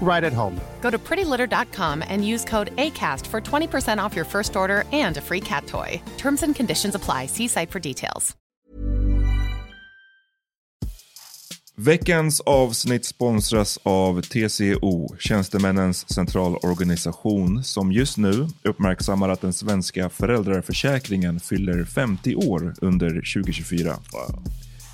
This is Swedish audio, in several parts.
right at home. Go to prettylitter.com and use code ACAST for 20% off your first order and a free cat toy. Terms and conditions apply. See site for details. Veckans avsnitt sponsras av TCO, Tjänstemännens centralorganisation, som just nu uppmärksammar att den svenska föräldraförsäkringen fyller 50 år under 2024. Wow.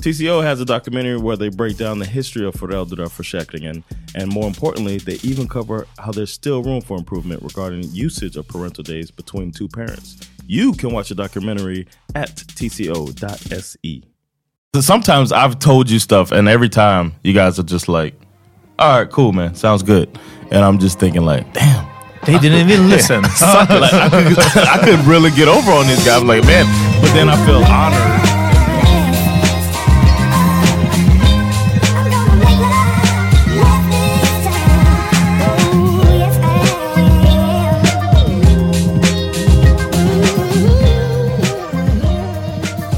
TCO has a documentary where they break down the history of föräldraförsäkringen and and more importantly, they even cover how there's still room for improvement regarding usage of parental days between two parents. You can watch the documentary at tco.se. Sometimes I've told you stuff and every time you guys are just like, all right, cool, man. Sounds good. And I'm just thinking like, damn. They didn't even listen. like, I, could, I couldn't really get over on this guy. I'm like, man. But then I feel honored.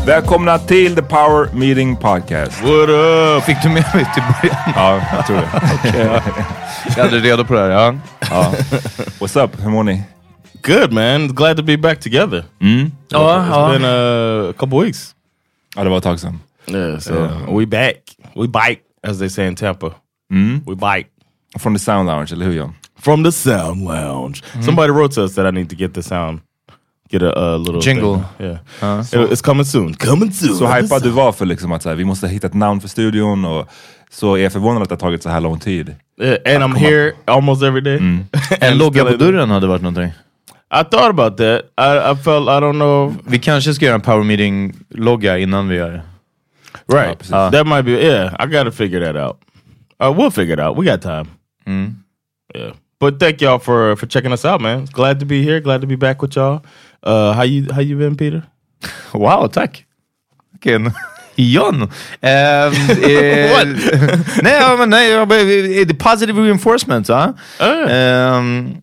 Välkomna till The Power Meeting Podcast. What up? Fick du med mig till början? Ja, jag tror det. okay. Jag hade redo på det här, ja. ja. What's up? Hur mår ni? Good man, glad to be back together. Mm. Ja, It's ja. been a couple weeks. Ja, det var ett tag sedan. Yeah, so uh, we back. We bite, as they say in Tampa. Mm. We bite. From the Sound Lounge, eller hur John? From the Sound Lounge. Mm. Somebody wrote to us that I need to get the sound get a, a little jingle. Thing. Yeah. Uh, so, it's coming soon. Coming soon. Så hypad du var för liksom att så här, vi måste hitta ett namn för studion och så är jag förvånad att det har tagit så här lång tid. Yeah, and I'm here up. almost every day. Mm. en logga på dörren hade varit någonting. I thought about that. I, I felt, I don't know. Vi kanske ska göra en power meeting logga innan vi gör det. Right. Ja, uh, that might be, yeah, I gotta figure that out. Uh, we'll figure it out. We got time. Mm. Yeah. But thank y'all for, for checking us out, man. Glad to be here. Glad to be back with y'all. Uh, how you how you been Peter? Wow, tack. Vilken John. Um, eh, nej, men nej, det positive reinforcement. Va? Uh. Um,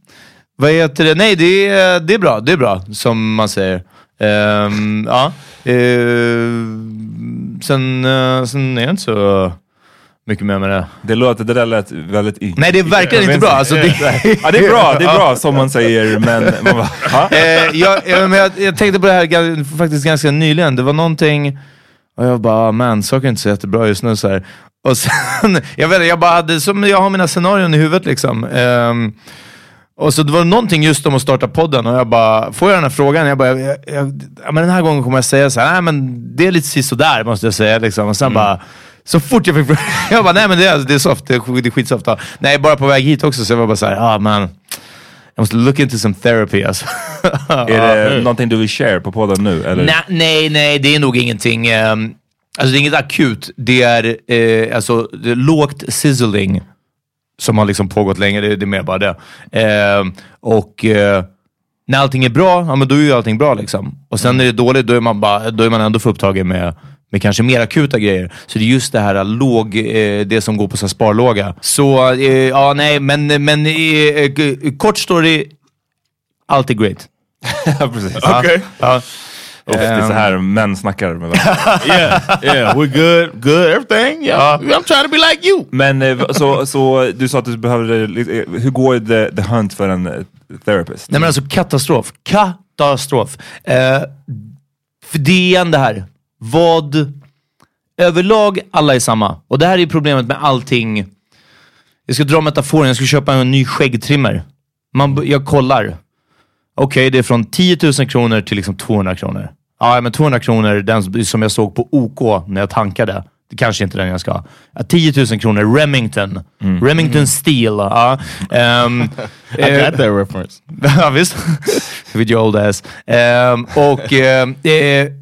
vad heter det? Nej, det är, det är bra. Det är bra, som man säger. Um, ja. Uh, sen, uh, sen är jag inte så mycket mer med det. Det låter, det där lät väldigt... Nej, det är verkligen inte bra. Alltså, det... ja, det är bra, det är bra som man säger, men... Man bara, eh, jag, jag, jag, jag, tänkte på det här faktiskt ganska nyligen. Det var någonting... Och jag bara, ah, man, saker är inte så jättebra just nu. Så här. Och sen, jag vet jag bara hade, som jag har mina scenarion i huvudet liksom. Ehm, och så det var någonting just om att starta podden och jag bara, får jag den här frågan? Jag bara, jag, jag, ja, men den här gången kommer jag säga så här, nej men det är lite sådär måste jag säga. Liksom. Och sen bara, så fort jag fick frågan, jag bara, nej men det är, det är soft, det är, det är skitsoft. Ja. Nej, bara på väg hit också så jag var bara såhär, ah man, jag måste look into some therapy alltså. Är det någonting du vill share på podden nu? Eller? Nej, nej, nej, det är nog ingenting. ehm, alltså det är inget akut. Det är, eh, alltså, det är lågt sizzling som har liksom pågått länge. Det, det är mer bara det. Ehm, och eh, när allting är bra, ja, men då är ju allting bra. Liksom. Och sen när det är dåligt, då är man, bara, då är man ändå för upptagen med med kanske mer akuta grejer. Så det är just det här låg, eh, det som går på så här sparlåga. Så, eh, ja nej, men, men eh, eh, kort story, allt är great. Precis. Okay. Ja. Och det är så här män snackar med varandra. yeah, yeah, we're good, good, everything. Yeah, I'm trying to be like you. Men eh, så, så du sa att du behövde, lite- eh, hur går the, the hunt för en eh, therapist? Nej men alltså katastrof. Katastrof. Eh, för det är igen det här. Vad... Överlag, alla är samma. Och det här är problemet med allting. Jag ska dra metaforen, jag ska köpa en ny skäggtrimmer. Man, jag kollar. Okej, det är från 10 000 kronor till liksom 200 kronor. Ja, men 200 kronor, den som jag såg på OK när jag tankade. Det kanske inte är den jag ska ha. Ja, 10 000 kronor, Remington. Remington Steel. Ja. Ehm, I eh, got that reference. Ja, visst. With your old ass. Ehm, och eh,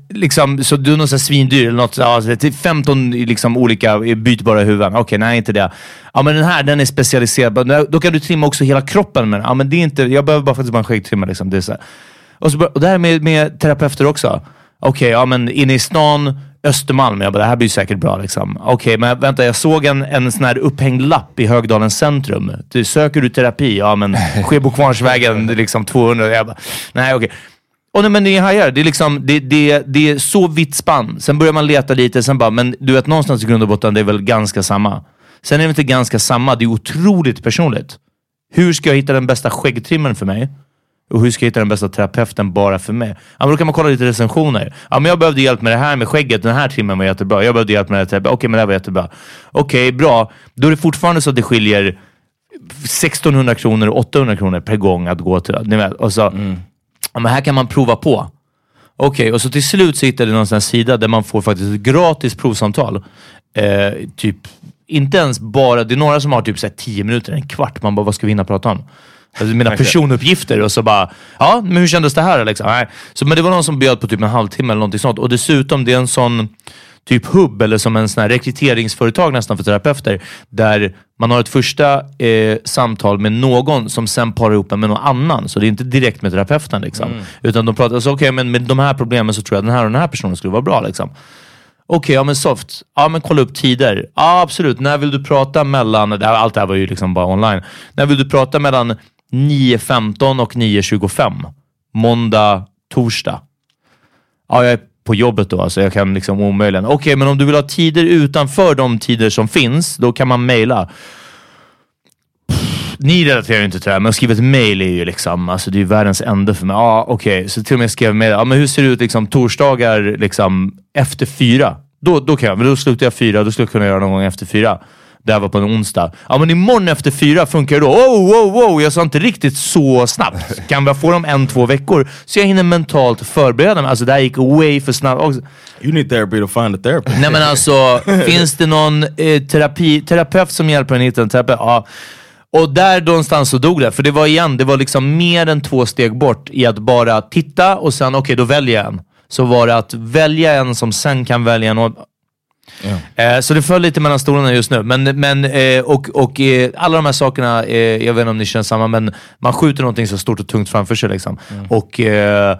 liksom, så du är någon svindyr eller något, ja, till 15 liksom, olika bytbara huvuden. Okej, nej inte det. Ja, men den här den är specialiserad. Då kan du trimma också hela kroppen med den. Ja, men det är inte, jag behöver bara faktiskt bara en skäggtrimma. Liksom. Det är så här. Och, så, och det här med, med terapeuter också. Okej, ja men inne i stan, Östermalm. Jag bara, det här blir säkert bra. Liksom. Okej, men vänta, jag såg en, en sån här upphängd lapp i Högdalens centrum. Du, söker du terapi? Ja, men Skebokvarnsvägen liksom 200. Jag bara, nej okej. Och nej, men ni hajar, det är, liksom, det, det, det är så vitt spann. Sen börjar man leta lite, sen bara, men du vet någonstans i grund och botten, det är väl ganska samma. Sen är det inte ganska samma, det är otroligt personligt. Hur ska jag hitta den bästa skäggtrimmern för mig? Och hur ska jag hitta den bästa terapeuten bara för mig? Ja, men då kan man kolla lite recensioner. Ja, men jag behövde hjälp med det här med skägget. Den här trimmen var jättebra. Jag behövde hjälp med det här. Okej, men det här var jättebra. Okej, bra. Då är det fortfarande så att det skiljer 1600 kronor och 800 kronor per gång att gå till. Ni vet, och så, ja, men här kan man prova på. Okej, och så till slut så hittade jag någon sida där man får faktiskt ett gratis provsamtal. Eh, typ, inte ens bara, det är några som har typ så här 10 minuter, en kvart. Man bara, vad ska vi hinna prata om? Alltså mina personuppgifter och så bara, ja, men hur kändes det här liksom? Nej. Så, men det var någon som bjöd på typ en halvtimme eller någonting sånt. Och dessutom, det är en sån typ hubb eller som en sån här rekryteringsföretag nästan för terapeuter. Där man har ett första eh, samtal med någon som sen parar ihop en med någon annan. Så det är inte direkt med terapeuten. Liksom. Utan de pratar, så, okej men med de här problemen så tror jag att den här och den här personen skulle vara bra. Liksom. Okej, ja men soft. Ja men kolla upp tider. Ja absolut. När vill du prata mellan, allt det här var ju liksom bara online. När vill du prata mellan 9.15 och 9.25? Måndag, torsdag. Ja, jag är på jobbet då, alltså jag kan liksom omöjligen. Okej, men om du vill ha tider utanför de tider som finns, då kan man mejla. Ni relaterar ju inte till det här, men att skriva ett mejl är ju liksom, alltså det är ju världens ände för mig. Ja, okej, så till och med skrev mejl. Ja, men hur ser det ut liksom torsdagar liksom efter fyra? Då, då kan jag, men då slutar jag fyra, då skulle jag kunna göra någon gång efter fyra. Det här var på en onsdag. Ja, men imorgon efter fyra funkar det då. Wow, wow, wow, jag sa inte riktigt så snabbt. Kan jag få dem en, två veckor? Så jag hinner mentalt förbereda mig. Alltså det här gick way för snabbt. också. You need therapy to find a therapist. Nej men alltså, finns det någon eh, terapi, terapeut som hjälper en hitta en terapeut? Ja. Och där någonstans så dog det. För det var igen, det var liksom mer än två steg bort i att bara titta och sen okej, då väljer jag en. Så var det att välja en som sen kan välja en. Och, Eh, så det föll lite mellan stolarna just nu. Men, men, eh, och och eh, alla de här sakerna, jag vet inte om ni känner samma, men man skjuter någonting så stort och tungt framför sig. Liksom. Och eh,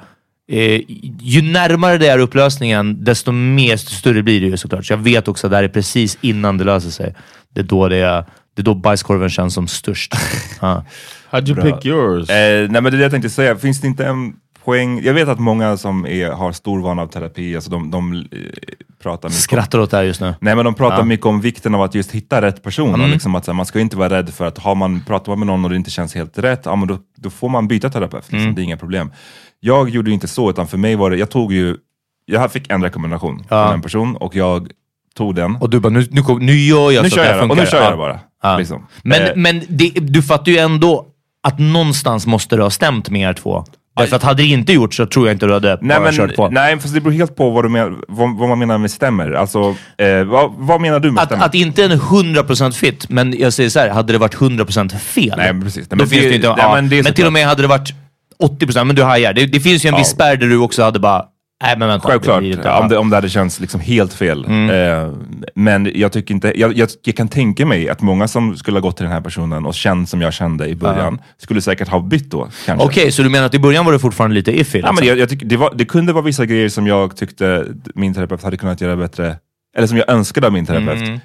eh, Ju närmare det är upplösningen, desto mer desto större blir det ju såklart. Så jag vet också att det här är precis innan det löser sig. Det är då, det är, det är då bajskorven känns som störst. Ja. How'd you pick yours? Eh, nej men det är det jag tänkte säga, finns det inte en poäng? Jag vet att många som är, har stor vana av terapi, alltså de, de eh, pratar mycket om, Skrattar åt det här just nu. Nej men de pratar Ja. mycket om vikten av att just hitta rätt person. Mm. Och liksom att, här, man ska inte vara rädd för att har man, pratar man med någon och det inte känns helt rätt, ja, men då, då får man byta terapeut. Liksom. Mm. Det är inga problem. Jag gjorde inte så, utan för mig var det, jag tog ju, jag fick en rekommendation Ja. från en person och jag tog den. Och du bara, nu, nu, nu gör jag nu så kör att det jag, och funkar. nu kör Ja. jag det bara. Ja. Liksom. Men, Eh, men det, du fattar ju ändå att någonstans måste det ha stämt med er två. Därför att hade det inte gjort så tror jag inte du hade Nej, bara men, kört på. nej, fast det beror helt på vad, du men, vad, vad man menar med stämmer. Alltså, eh, vad, vad menar du med Att, stämmer? att inte en 100% fit, men jag säger så här, hade det varit 100% fel, Nej, precis. Nej, då men finns det- det inte... nej, ja, men det men till och med hade det varit 80%, men du hajar. Det, det finns ju en viss spärr där du också hade bara, nej men vänta. Självklart, det inte- om, det, om det hade känts liksom helt fel. Mm. Eh, men jag tycker inte, jag, jag, jag kan tänka mig att många som skulle ha gått till den här personen och känt som jag kände i början, skulle säkert ha bytt då. Okej, så du menar att i början var det fortfarande lite iffy? Ja, liksom? men jag, jag tycker det, var, det kunde vara vissa grejer som jag tyckte min terapeut hade kunnat göra bättre, eller som jag önskade av min terapeut. Mm.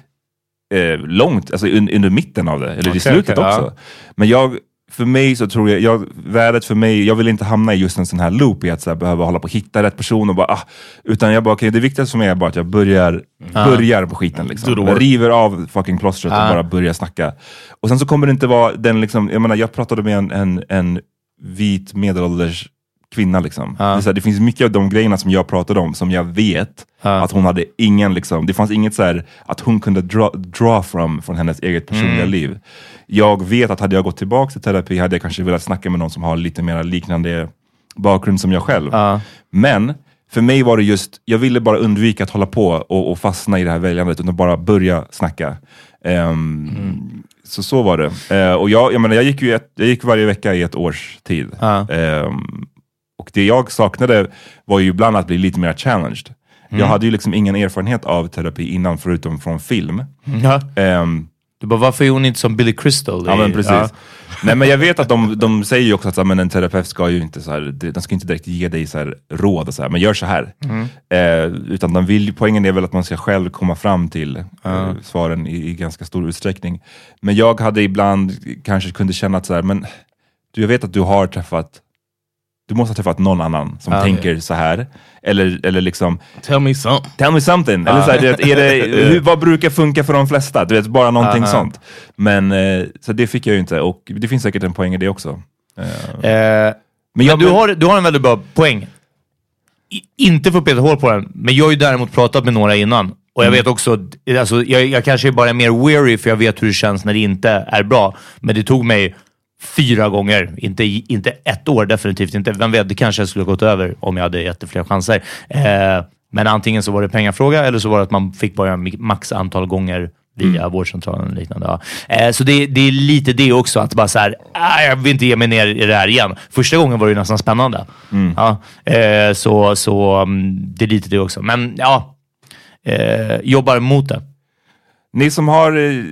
Eh, långt, alltså un, under mitten av det, eller Okej, i slutet okej, också. Men jag, för mig så tror jag, jag, värdet för mig, jag vill inte hamna i just en sån här loop i att så här, behöva hålla på och hitta rätt person och bara, ah, utan jag bara, okej, det viktigaste för mig är bara att jag börjar, börjar på skiten. Liksom. Jag river av fucking plåstret Ah. och bara börjar snacka. Och sen så kommer det inte vara den liksom, jag menar jag pratade med en, en, en vit medelålders kvinna. Liksom. Det, är så här, det finns mycket av de grejerna som jag pratade om som jag vet att hon hade ingen, liksom, det fanns inget så här, att hon kunde dra, from från hennes eget personliga liv. Jag vet att hade jag gått tillbaka till terapi hade jag kanske velat snacka med någon som har lite mer liknande bakgrund som jag själv. Men för mig var det just, jag ville bara undvika att hålla på och, och fastna i det här väljandet, utan bara börja snacka. Ehm, Så så var det. Eh, och jag, jag, menar, jag, gick ju ett, jag gick varje vecka i ett års tid. Ja. Ehm, och det jag saknade var ju ibland att bli lite mer challenged. Mm. Jag hade ju liksom ingen erfarenhet av terapi innan, förutom från film. Ja. Ehm, Du bara, varför är hon inte som Billy Crystal? Ja men precis. Ja. Nej men jag vet att de, de säger ju också att så men en terapeut ska ju inte så här, de ska inte direkt ge dig så här, råd, och så här, men gör så här. Eh, utan de vill, poängen är väl att man ska själv komma fram till eh, svaren i, i ganska stor utsträckning. Men jag hade ibland kanske kunde känna att så här, men du, jag vet att du har träffat du måste ha träffat någon annan som tänker så här. Eller, eller liksom, Tell me something. Tell me something! Eller så här, vet, är det, hur, vad brukar funka för de flesta? Du vet, bara någonting sånt. Men eh, så det fick jag ju inte, och det finns säkert en poäng i det också. Eh, Eh, men jag, men du har, du har en väldigt bra poäng. I, inte för att peta hål på den, men jag har ju däremot pratat med några innan. Och jag Mm. vet också, alltså, jag, jag kanske bara är mer weary för jag vet hur det känns när det inte är bra. Men det tog mig fyra gånger, inte, inte ett år definitivt inte. Vem vet, det kanske skulle ha gått över om jag hade gett det fler chanser. Eh, men antingen så var det pengafråga eller så var det att man fick bara max antal gånger via Mm. vårdcentralen och liknande. Ja. Eh, så det, det är lite det också, att bara så här, "Ah, jag vill inte ge mig ner i det här igen. Första gången var det ju nästan spännande. Mm. Ja, eh, så så mm, det är lite det också. Men ja, eh, jobbar mot det. ni, som har, eh,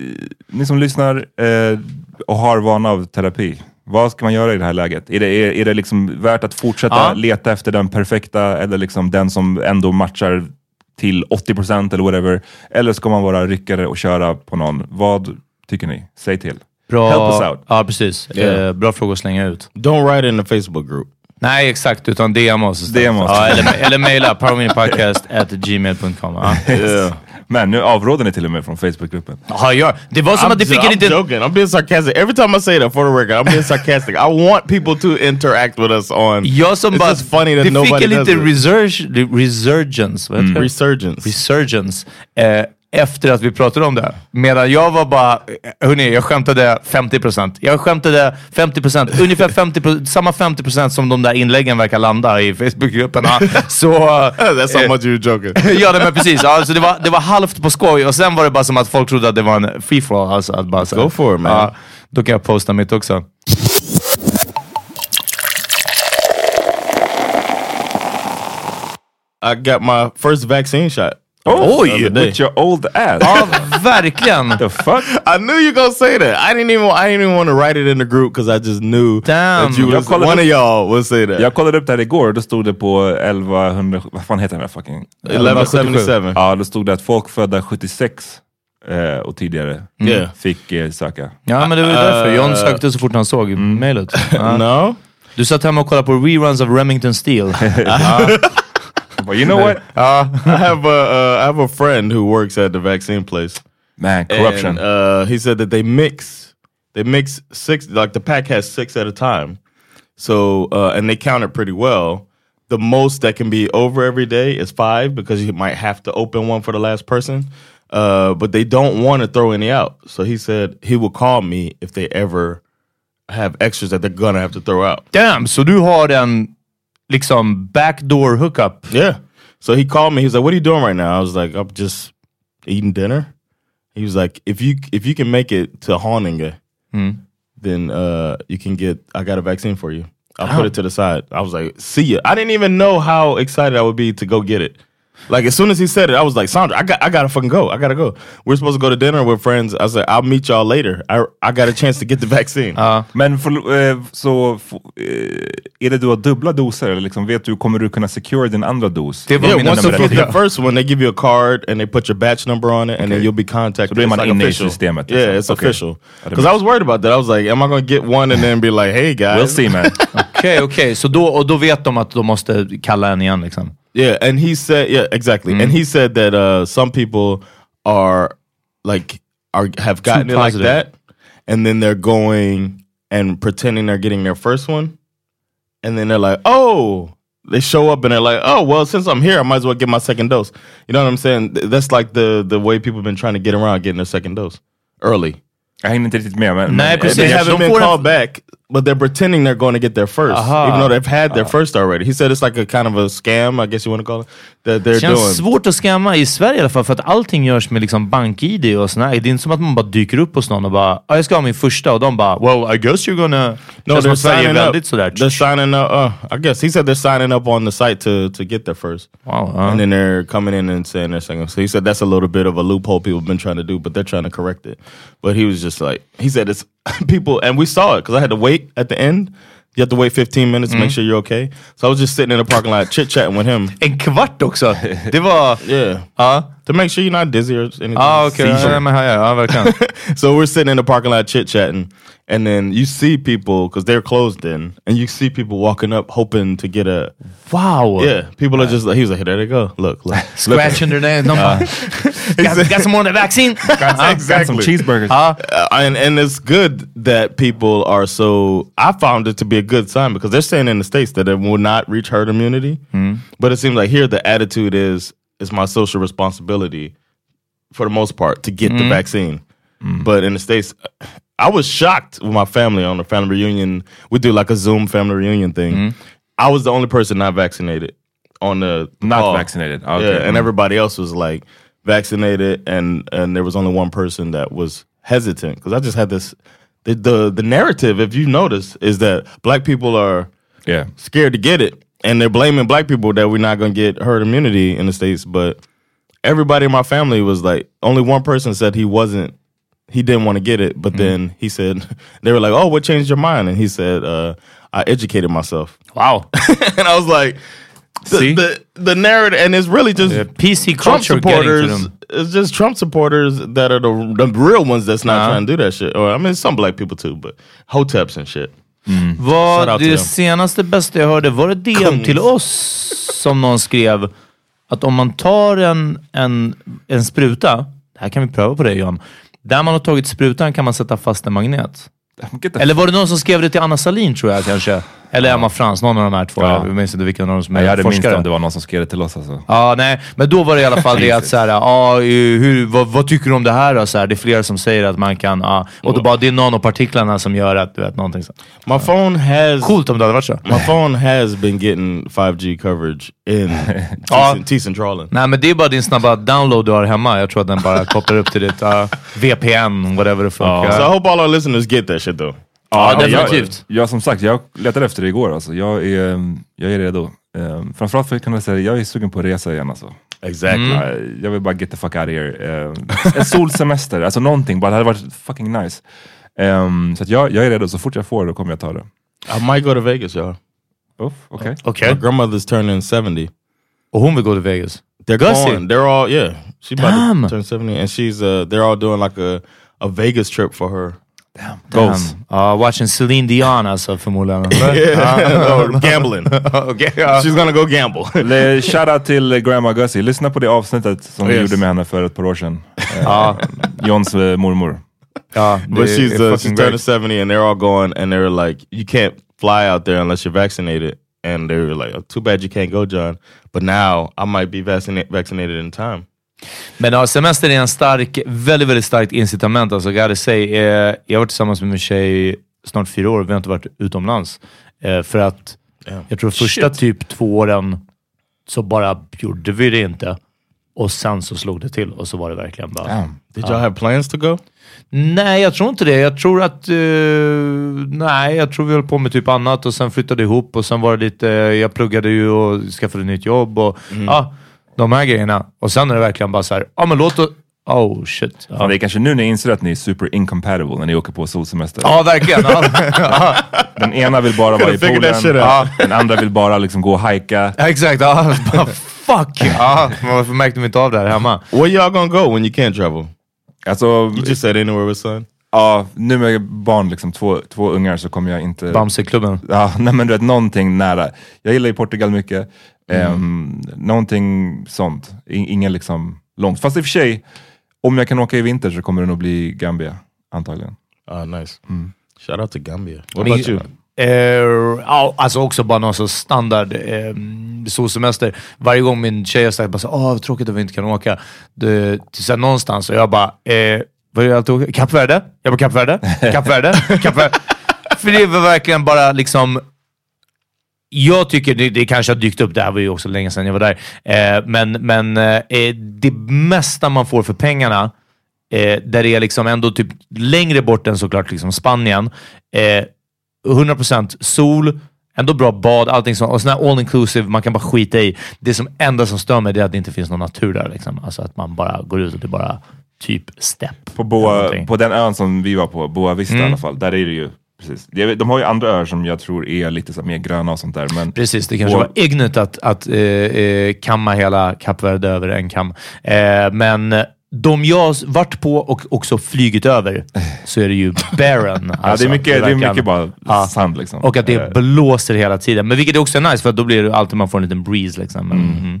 ni som lyssnar eh, och har vana av terapi, vad ska man göra i det här läget? Är det, är, är det liksom värt att fortsätta Ja. leta efter den perfekta, eller liksom den som ändå matchar till 80% eller whatever? Eller ska man vara ryckare och köra på någon? Vad tycker ni? Säg till. Bra, Help us out. Ja, precis. Yeah. Eh, bra fråga att slänga ut. Don't write in the Facebook group. Nej, exakt. Utan DM oss. DM oss. Ja, eller, eller mejla powerminipodcast.gmail.com. Ja. Men nu avråder ni till och med från Facebookgruppen. Ja, ja. Det var som I'm, att det fick I'm en liten... joking. I'm being sarcastic. Every time I say that for the record, I'm being sarcastic. I want people to interact with us on. Jag som It's bara... just funny that det fick nobody en does liten it. resurg, resurgence. Det? Resurgence. resurgence eh, efter att vi pratade om det. Medan jag var bara, hörni, jag skämtade 50%. Jag skämtade 50%, ungefär 50%, samma 50% som de där inläggen verkar landa i Facebookgruppen. Ja, Så... That's eh, much you're joking. ja, nej, men precis. Alltså, det, var, det var halvt på skoj och sen var det bara som att folk trodde att det var en free for all. Alltså, att bara, så Go for it, man. Ja, då kan jag posta mitt också. I got my first vaccine shot. Oh, day. with your old ass. Ja, verkligen. The fuck? I knew you gonna say that. I didn't even. I didn't even want to write it in the group because I just knew Damn. that you was, one upp- of y'all would say that. Jag kollade upp det här igår, då stod det på 1100, vad fan heter den här fucking? 1177. Ja, då stod det att folk födda 76 eh, och tidigare Yeah. fick eh, söka. Ja, men det var ju därför. Uh, John sökte så fort han såg mejlet. Ja. No. Du satt hemma och kollade på reruns av Remington Steel. But you know what? I have a uh, I have a friend who works at the vaccine place. Man, corruption. And, uh, he said that they mix, they mix six, like the pack has six at a time. So, uh, and they count it pretty well. The most that can be over every day is five because you might have to open one for the last person. Uh, but they don't want to throw any out. So he said he will call me if they ever have extras that they're gonna have to throw out. Damn, så du har en liksom backdoor hookup? Yeah. So he called me. He's like, "What are you doing right now?" I was like, "I'm just eating dinner." He was like, "If you if you can make it to Haninge, then uh, you can get. I got a vaccine for you. I'll put it to the side." I was like, "See ya." I didn't even know how excited I would be to go get it. Like as soon as he said it, I was like, "Sandra, I got I gotta fucking go. I gotta go. We're supposed to go to dinner with friends." I like, "I'll meet y'all later. I I got a chance to get the vaccine." Men för, eh, så f- eh, är det du har dubbla doser? Eller liksom, vet du, kommer du kunna secure din andra dos? Det var Yeah, mina once you get the first one, they give you a card and they put your batch number on it, and then Okay. you'll be contacted. Så då är man inne i systemet, Yeah, liksom. it's Okay. official. Because I was worried about that. I was like, am I to get one and then be like, hey guys? We'll see man. Okej, okej. Så då, och då vet de att de måste kalla en igen liksom? Yeah, and he said, yeah, exactly. And he said that uh, some people are like are have gotten it like that, and then they're going and pretending they're getting their first one, and then they're like, oh. They show up and they're like, "Oh well, since I'm here, I might as well get my second dose." You know what I'm saying? That's like the the way people have been trying to get around getting their second dose early. Jag hänger inte riktigt med. Men, Nej, precis. They haven't been called back, but they're pretending they're going to get their 1st Aha. even though they've had their first already. He said it's like a kind of a scam, I guess you want to call it, that they're känns doing. svårt att scamma i Sverige i alla fall för att allting görs med liksom bank-id och sådär. Det är inte som att man bara dyker upp hos någon och bara ah, jag ska ha min första och de bara well I guess you're gonna... No, they're att Sverige är signing up. sådär. They're signing up. Uh, I guess he said they're signing up on the site to to get their first, Wow, uh. and then they're coming in and saying their second. So he said that's a little bit of a loophole people have been trying to do, but they're trying to correct it. But he was just like he said it's people, and we saw it because I had to wait at the end. You have to wait 15 minutes to make mm-hmm. sure you're okay. So I was just sitting in the parking lot chit chatting with him. En kvart också! Det var... Yeah. Ja, To make sure you're not dizzy or anything. ah, okej. Seizure. Ja, men här, ja, verkligen. so we're sitting in the parking lot chit chatting, and then you see people because they're closed in, and you see people walking up hoping to get a Wow! yeah. People are just like he was like, hey, there they go. Look, look. Scratching their name. De bara, got, got some more of the vaccine? Got some cheeseburgers. Uh, and and it's good that people are so. I found it to be a good sign because they're saying in the states that it will not reach herd immunity, but it seems like here the attitude is it's my social responsibility for the most part to get the mm-hmm. vaccine. Mm-hmm. But in the states, I was shocked with my family on the family reunion. We do like a Zoom family reunion thing. Mm-hmm. I was the only person not vaccinated on the Not call. vaccinated. Okay. Yeah, and Mm. everybody else was like vaccinated, and and there was only one person that was hesitant because I just had this. The, the the narrative, if you notice, is that black people are Yeah. scared to get it, and they're blaming black people that we're not going to get herd immunity in the states. But everybody in my family was like, only one person said he wasn't, he didn't want to get it. But then he said, they were like, "Oh, what changed your mind?" And he said, uh, "I educated myself." Wow! and I was like, the, See? the the narrative, and it's really just PC Trump culture getting to supporters. It's just Trump supporters that are the the real ones that's not Uh-huh. trying to do that shit. Or I mean, some black people too, but hoteps and shit. Out to det senaste bästa jag hörde, var det DM till oss som någon skrev att om man tar en, en, en spruta, det här kan vi pröva på dig John, där man har tagit sprutan kan man sätta fast en magnet. Eller var det någon som skrev det till Anna Salin tror jag kanske? Eller Emma Frans, någon av de här två. Ja. Jag minns inte vilken av dem som är jag hade minst forskare. om det var någon som skrev det till oss alltså. Ja, nej, men då var det i alla fall det att så här, ja, eh, hur, vad, vad tycker du om det här då? Så här, det är flera som säger att man kan, ja, och det, bara, det är nanopartiklarna som gör att, du vet, någonting så. My phone has Coolt om det hade varit så. My phone has been getting 5G coverage in Ja. T- Centralen. Nej, men det är bara din snabba download du har hemma. Jag tror att den bara kopplar upp till ditt uh, VPN, whatever det funkar. So I hope all our listeners get that shit though. Ja, jag, definitivt. jag, som sagt, jag letade efter det igår alltså. Jag är, jag är redo. Um, framförallt för att kunna säga, jag är sugen på att resa igen alltså. Exactly. Ja, jag vill bara get the fuck out of here. Um, en solsemester, alltså någonting bara. Det hade varit fucking nice. Um, så att jag, jag är redo, så fort jag får det kommer jag ta det. I might go to Vegas, y'all. Uff, okej. Okej. My grandmother's turning 70. Och hon vill gå till Vegas. They're Gussie. going. They're all yeah. She about Damn. to turn 70 and she's uh they're all doing like a, a Vegas trip for her. Goals. Ja, uh, watching Celine Dion alltså förmodligen. eller? Yeah. Uh, or gambling. okay, ja. She's gonna go gamble. Le- Shoutout till Grandma Gussie. Lyssna på det avsnittet som vi Yes. gjorde med henne för ett par år sedan. Ja. Eh, Johns eh, mormor. Ja, but det she's är uh, fucking she's turning 70 and they're all going and they're like you can't fly out there unless you're vaccinated. And they're like, oh, too bad you can't go, John. But now I might be vaccinated vaccinated in time. Men ja, semester är en stark, väldigt, väldigt starkt incitament. Alltså, gotta say, eh, jag har varit tillsammans med min tjej snart fyra år. Vi har inte varit utomlands. Eh, för att jag tror första Shit. typ två åren så bara gjorde vi det inte. Och sen så slog det till och så var det verkligen bara... Damn. Did y'all have plans to go? Nej, jag tror inte det. Jag tror att... eh, nej, jag tror vi höll på med typ annat och sen flyttade ihop och sen var det lite... jag pluggade ju och skaffade nytt jobb och ja, de här grejerna. Och sen är det verkligen bara så här, ja men låt oss... Oh shit. Ja. Det är kanske nu ni inser att ni är super incompatible när ni åker på solsemester. ja verkligen. Ja. Den ena vill bara vara i poolen, ja, den andra vill bara liksom gå och hajka. Ja, exakt. Ja, bara, fuck! Ja, varför märkte vi inte av det här hemma? Where y'all gonna go when you can't travel? Alltså, You just said anywhere with sun. Ja, nu med barn, liksom, två, två ungar, så kommer jag inte... Bamseklubben. Ja, nej men du vet, någonting nära. Jag gillar ju Portugal mycket. Mm. någonting sånt. I, ingen liksom långt. Fast i och för sig, om jag kan åka i vinter så kommer det nog bli Gambia, antagligen. Ah, nice. Shout out to Gambia. What about you? Eh, alltså också bara någon så standard eh, solsemester. Varje gång min tjej har sagt bara så, Åh, tråkigt att vi inte kan åka det, till så någonstans. Och jag bara, eh, vad alltid åka? Kap Verde? Jag bara, Kap Verde? Kap Verde? Kap Verde? För det var verkligen bara liksom jag tycker det, det kanske har dykt upp, det här var ju också länge sedan jag var där, eh, men, men eh, det mesta man får för pengarna, eh, där det är liksom ändå typ längre bort än såklart liksom Spanien, eh, 100% sol, ändå bra bad, allting sånt. Och sån all inclusive, man kan bara skita i. Det som enda som stör mig är att det inte finns någon natur där. Liksom. Alltså att man bara går ut och det bara typ stepp. På, Boa, på den ön som vi var på, Boa Vista Mm. i alla fall, där är det ju precis. De har ju andra öar som jag tror är lite så mer gröna och sånt där. Men Precis, det kanske Boa- var ignet att, att eh, eh, kamma hela Kap Verde över en kam. Eh, men de jag varit på och också flygit över så är det ju barren. ja, alltså. det är mycket, det är mycket bara Ja. sand liksom. Och att det Eh, blåser hela tiden. Men vilket också är nice, för då blir det alltid man får en liten breeze. Liksom. Men, mm.